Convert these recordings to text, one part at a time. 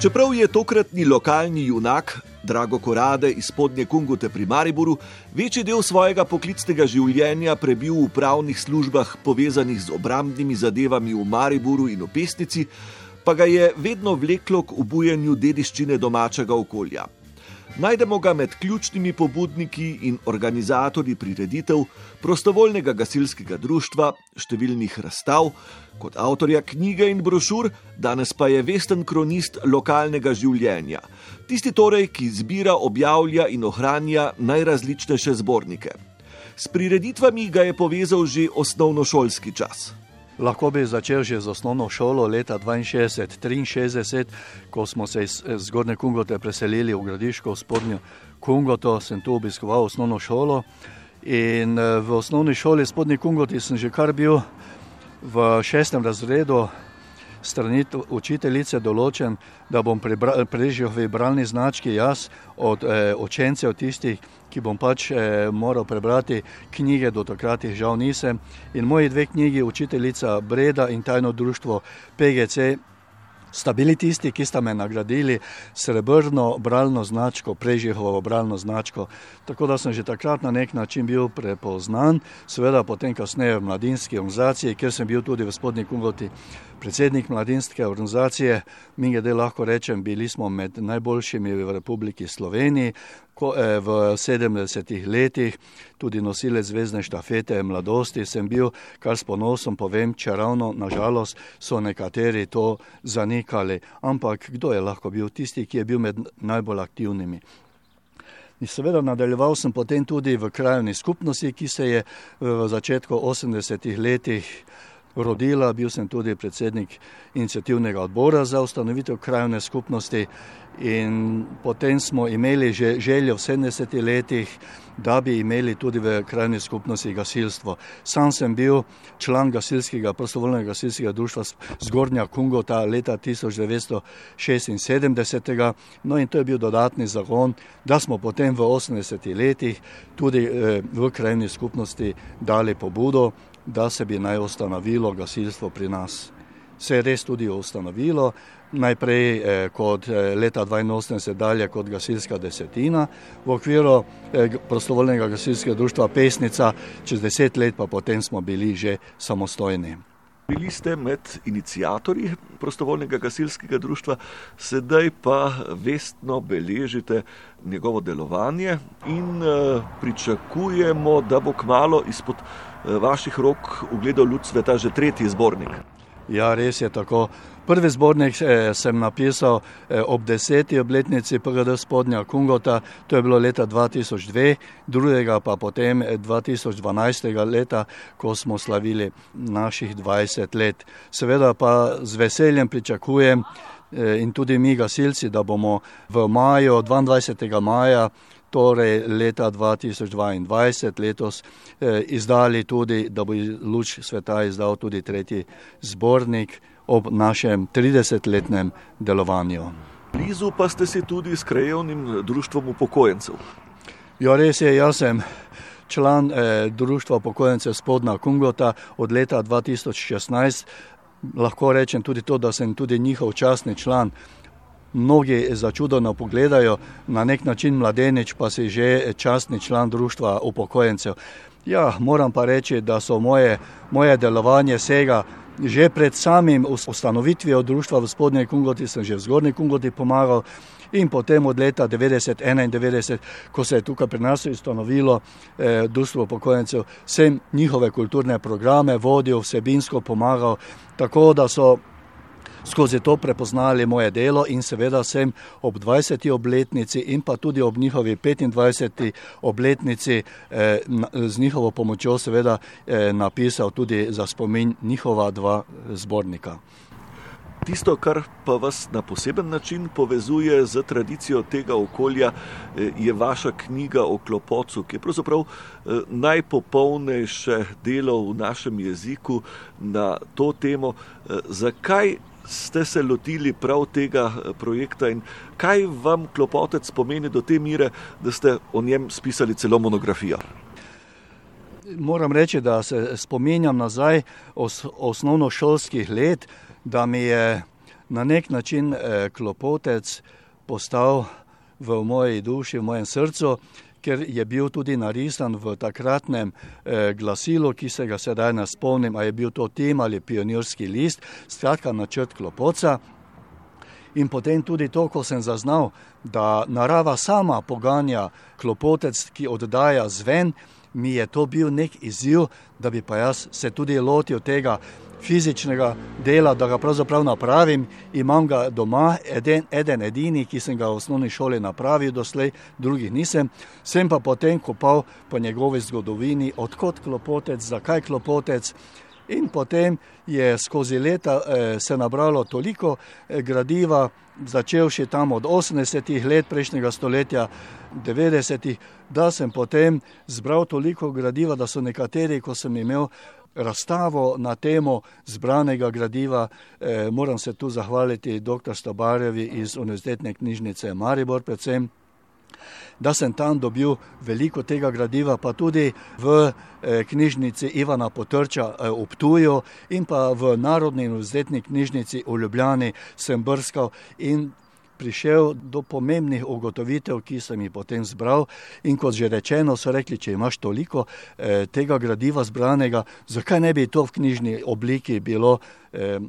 Čeprav je tokratni lokalni junak, Drago Korade iz spodnje Kungote pri Mariboru, večji del svojega poklicnega življenja prebil v pravnih službah povezanih z obrambnimi zadevami v Mariboru in v Pesnici, pa ga je vedno vleklo k obujanju dediščine domačega okolja. Najdemo ga med ključnimi pobudniki in organizatorji prireditev, prostovoljnega gasilskega društva, številnih razstav, kot avtorja knjige in brošur, danes pa je vesten kronist lokalnega življenja. Tisti torej, ki zbira, objavlja in ohranja najrazličnejše zbornike. S prireditvami ga je povezal že osnovnošolski čas. Lahko bi začel že z osnovno šolo leta 62-63, ko smo se iz Zgornje Kungote preselili v Gradiško, v spodnjo Kungoto, sem tu obiskoval osnovno šolo. In v osnovni šoli spodnji Kungoti sem že kar bil v šestem razredu strani učiteljice določen, da bom preživel v bralni znački jaz od eh, učencev tistih, ki bom pač eh, moral prebrati knjige, do takrat jih žal nisem. In moji dve knjigi, učiteljica Breda in tajno društvo PGC, sta bili tisti, ki sta me nagradili srebrno bralno značko, prežihovo bralno značko. Tako da sem že takrat na nek način bil prepoznan, seveda potem kasneje v mladinski organizaciji, ker sem bil tudi v spodnji kungoti predsednik mladinske organizacije. Mi glede lahko rečem, bili smo med najboljšimi v Republiki Sloveniji, ko, eh, v 70-ih letih, tudi nosilec zvezdne štafete mladosti sem bil, kar s ponosom povem, če ravno nažalost so nekateri to zanikali. Ampak kdo je lahko bil tisti, ki je bil med najbolj aktivnimi? In seveda nadaljeval sem potem tudi v krajni skupnosti, ki se je v začetku 80-ih letih rodila, bil sem tudi predsednik inicijativnega odbora za ustanovitev krajne skupnosti in potem smo imeli že željo v 70 letih, da bi imeli tudi v krajni skupnosti gasilstvo. Sam sem bil član gasilskega, prostovoljnega gasilskega društva Zgornja Kungota leta 1976. No in to je bil dodatni zagon, da smo potem v 80 letih tudi eh, v krajni skupnosti dali pobudo, da se bi naj ustanovilo gasilstvo pri nas. Se je res tudi ustanovilo, najprej eh, kot eh, leta 82 dalje kot gasilska desetina v okviru eh, prostovoljnega gasilskega društva Pesnica, čez deset let pa potem smo bili že samostojni. Bili ste med inicijatorji prostovoljnega gasilskega društva, sedaj pa vestno beležite njegovo delovanje in pričakujemo, da bo kmalo izpod vaših rok ugledal luč sveta že tretji zbornik. Ja, res je tako. Prvi zbornik eh, sem napisal eh, ob deseti obletnici PGD spodnja Kungota, to je bilo leta 2002, drugega pa potem 2012. Eh, leta, ko smo slavili naših 20 let. Seveda pa z veseljem pričakujem in tudi mi gasilci, da bomo v maju, 22. maja, torej leta 2022, letos eh, izdali tudi, da bo luč sveta izdal tudi tretji zbornik ob našem 30-letnem delovanju. Blizu pa ste si tudi s krajevnim društvom upokojencev. Ja, res je, jaz sem član eh, društva upokojencev spodna Kungota od leta 2016. Lahko rečem tudi to, da sem tudi njihov častni član mnogi začudeno pogledajo, na nek način mladenič pa si že častni član društva upokojencev. Ja, moram pa reči, da so moje, moje delovanje sega že pred samim ustanovitvijo društva v spodnji Kungoti, sem že v zgornji Kungoti pomagal in potem od leta 1991, ko se je tukaj pri nas ustanovilo eh, društvo upokojencev, sem njihove kulturne programe vodil, vsebinsko pomagal, tako da so skozi to prepoznali moje delo in seveda sem ob 20. obletnici in pa tudi ob njihovi 25. obletnici eh, z njihovo pomočjo seveda eh, napisal tudi za spomin njihova dva zbornika. Tisto, kar pa vas na poseben način povezuje z tradicijo tega okolja, eh, je vaša knjiga o klopocu, ki je pravzaprav eh, najpopolnejše delo v našem jeziku na to temo. Eh, zakaj ste se lotili prav tega eh, projekta in kaj vam klopotec pomeni do te mere, da ste o njem spisali celo monografijo? Moram reči, da se spominjam nazaj os, osnovnošolskih let, da mi je na nek način eh, klopotec postal v moji duši, v mojem srcu, ker je bil tudi narisan v takratnem eh, glasilu, ki se ga sedaj ne spomnim, ali je bil to tim ali pionirski list, skratka načrt klopoca. In potem tudi to, ko sem zaznal, da narava sama poganja klopotec, ki oddaja zven, mi je to bil nek izziv, da bi pa jaz se tudi lotil tega fizičnega dela, da ga pravzaprav napravim. Imam ga doma, eden, eden edini, ki sem ga v osnovni šoli napravil, doslej drugih nisem. Sem pa potem kopal po njegovi zgodovini, odkot klopotec, zakaj klopotec. In potem je skozi leta eh, se nabralo toliko eh, gradiva, začevši tam od 80-ih let prejšnjega stoletja, 90-ih, da sem potem zbral toliko gradiva, da so nekateri, ko sem imel razstavo na temo zbranega gradiva, eh, moram se tu zahvaliti dr. Stobarjevi iz Univerzitetne knjižnice Maribor predvsem da sem tam dobil veliko tega gradiva, pa tudi v eh, knjižnici Ivana Potrča eh, v Ptuju in pa v Narodni univerzitetni knjižnici v Ljubljani sem brskal in prišel do pomembnih ugotovitev, ki sem jih potem zbral. In kot že rečeno, so rekli, če imaš toliko eh, tega gradiva zbranega, zakaj ne bi to v knjižni obliki bilo eh,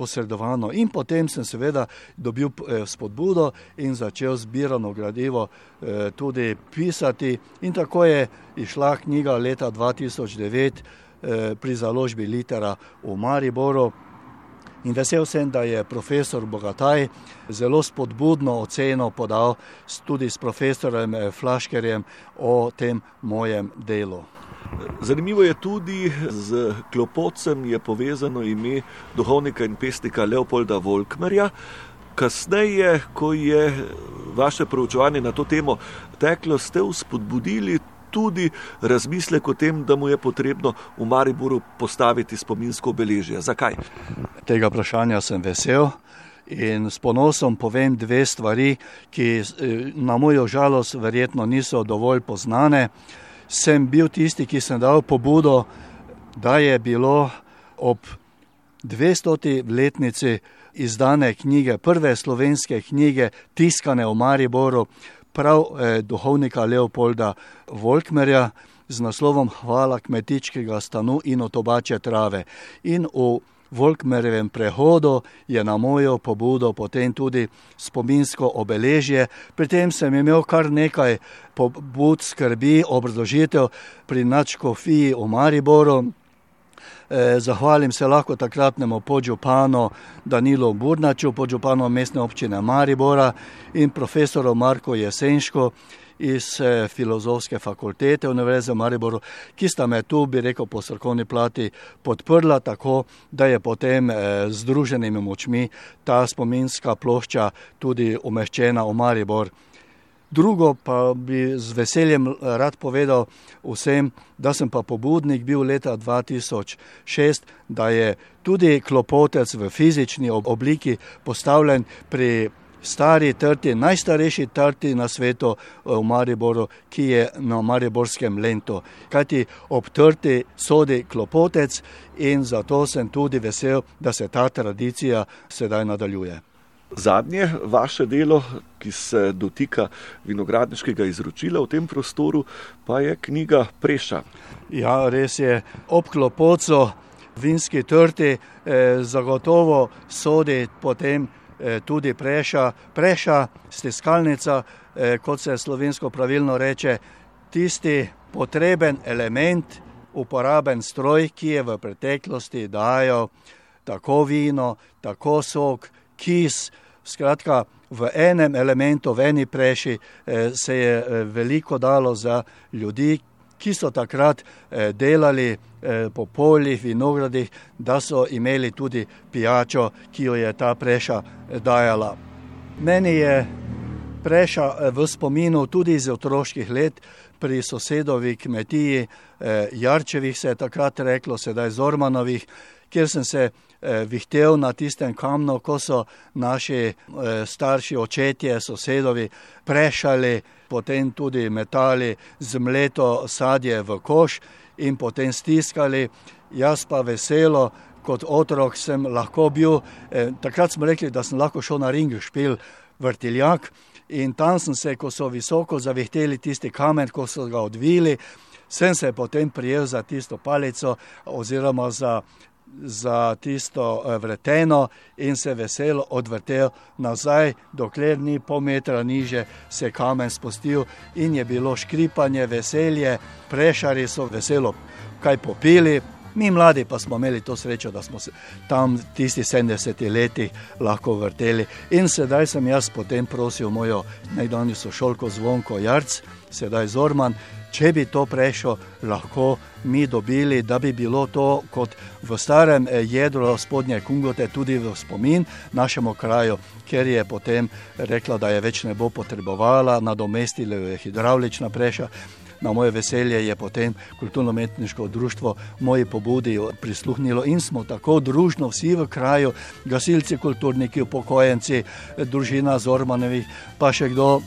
posredovano. In potem sem seveda dobil eh, spodbudo in začel zbirano gradivo eh, tudi pisati. In tako je išla knjiga leta 2009 eh, pri založbi Litera v Mariboru. In vesel sem, da je profesor Bogataj zelo spodbudno oceno podal tudi s profesorjem Flaškerjem o tem mojem delu. Zanimivo je tudi, z klopocem je povezano ime duhovnika in pesnika Leopolda Volkmerja. Kasneje, ko je vaše proučevanje na to temo teklo, ste vzpodbudili tudi razmislek o tem, da mu je potrebno v Mariboru postaviti spominsko obeležje. Zakaj? Tega vprašanja sem vesel. In s ponosom povem dve stvari, ki eh, na mojo žalost verjetno niso dovolj poznane sem bil tisti, ki sem dal pobudo, da je bilo ob 200. letnici izdane knjige, prve slovenske knjige, tiskane v Mariboru, prav eh, duhovnika Leopolda Volkmerja z naslovom Hvala kmetičkega stanu in otobače trave. In v Volkmerjevem prehodu je na mojo pobudo potem tudi spominsko obeležje. Pri tem sem imel kar nekaj pobud, skrbi, obrazložitev pri načkofiji v Mariboru. Eh, zahvalim se lahko takratnemu podžupanu Danilo Burnaču, podžupanu mestne občine Maribora in profesoru Marko Jesenško, iz eh, filozofske fakultete Univerze v Mariboru, ki sta me tu, bi rekel, po srkovni plati podprla tako, da je potem eh, z združenimi močmi ta spominska plošča tudi umeščena v Maribor. Drugo pa bi z veseljem eh, rad povedal vsem, da sem pa pobudnik bil leta 2006, da je tudi klopotec v fizični obliki postavljen pri stari trti, najstarejši trti na svetu eh, v Mariboru, ki je na Mariborskem lentu. Kajti ob trti sodi klopotec in zato sem tudi vesel, da se ta tradicija sedaj nadaljuje. Zadnje vaše delo, ki se dotika vinogradniškega izročila v tem prostoru, pa je knjiga Preša. Ja, res je. Ob klopocu vinski trti eh, zagotovo sodi potem tudi preša, preša stiskalnica, eh, kot se slovensko pravilno reče, tisti potreben element, uporaben stroj, ki je v preteklosti dajal tako vino, tako sok, kis, skratka. V enem elementu, v eni preši, eh, se je veliko dalo za ljudi, ki so takrat eh, delali eh, po poljih, vinogradih, da so imeli tudi pijačo, ki jo je ta preša eh, dajala. Meni je preša v spominu tudi iz otroških let pri sosedovi kmetiji Jarčevih, se je takrat reklo, sedaj Zormanovih, kjer sem se vihtel na tistem kamnu, ko so naši starši očetje, sosedovi prešali potem tudi metali z mleto sadje v koš in potem stiskali. Jaz pa veselo, kot otrok sem lahko bil. Eh, takrat smo rekli, da sem lahko šel na ring, špil vrtiljak. In tam sem se, ko so visoko zavihteli tisti kamen, ko so ga odvili, sem se potem prijel za tisto palico oziroma za, za tisto eh, vreteno in se veselo odvrtel nazaj, dokler ni pol metra niže se kamen spustil in je bilo škripanje, veselje, prešari so veselo kaj popili. Mi mladi pa smo imeli to srečo, da smo se tam v tistih 70 letih lahko vrteli. In sedaj sem jaz potem prosil mojo najdanjo sošolko Zvonko Jarc, sedaj Zorman, če bi to prešlo, lahko mi dobili, da bi bilo to kot v starem eh, jedru spodnje Kungote tudi v spomin našemu kraju, ker je potem rekla, da je več ne bo potrebovala, nadomestila je hidravlična preša na moje veselje je potem kulturno-umetniško društvo moji pobudi prisluhnilo in smo tako družno vsi v kraju, gasilci, kulturniki, upokojenci, družina Zormanovih, pa še kdo.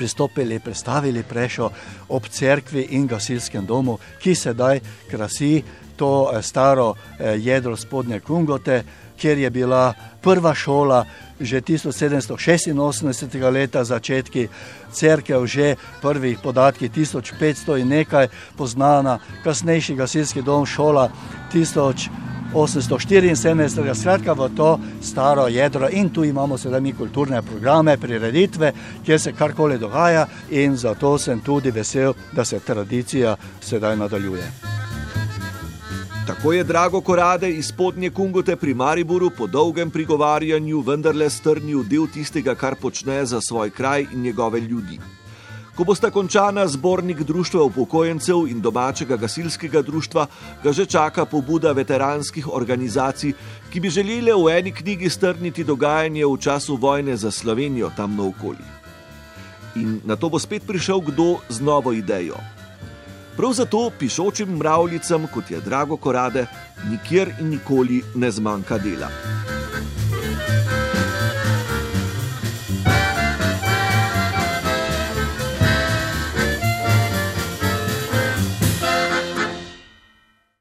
Pristopili, predstavili prešo ob cerkvi in gasilskem domu, ki sedaj krasi to eh, staro eh, jedro spodnje Kungote, kjer je bila prva šola, že 1786. leta začetki crkve, že prvih podatki 1500 in nekaj poznana, kasnejši gasilski dom, šola 1874. Skratka, v to staro jedro in tu imamo sedaj mi kulturne programe, prireditve, kjer se karkoli dogaja in zato sem tudi vesel, da se tradicija sedaj nadaljuje. Tako je Drago Korade iz spodnje Kungote pri Mariboru po dolgem prigovarjanju vendarle strnil del tistega, kar počne za svoj kraj in njegove ljudi. Ko bosta končana zbornik Društva upokojencev in domačega gasilskega društva, ga že čaka pobuda veteranskih organizacij, ki bi želeli v eni knjigi strniti dogajanje v času vojne za Slovenijo tam naokoli. In na to bo spet prišel kdo z novo idejo. Prav zato pišočim mravljicam, kot je Drago Korade, nikjer in nikoli ne zmanjka dela.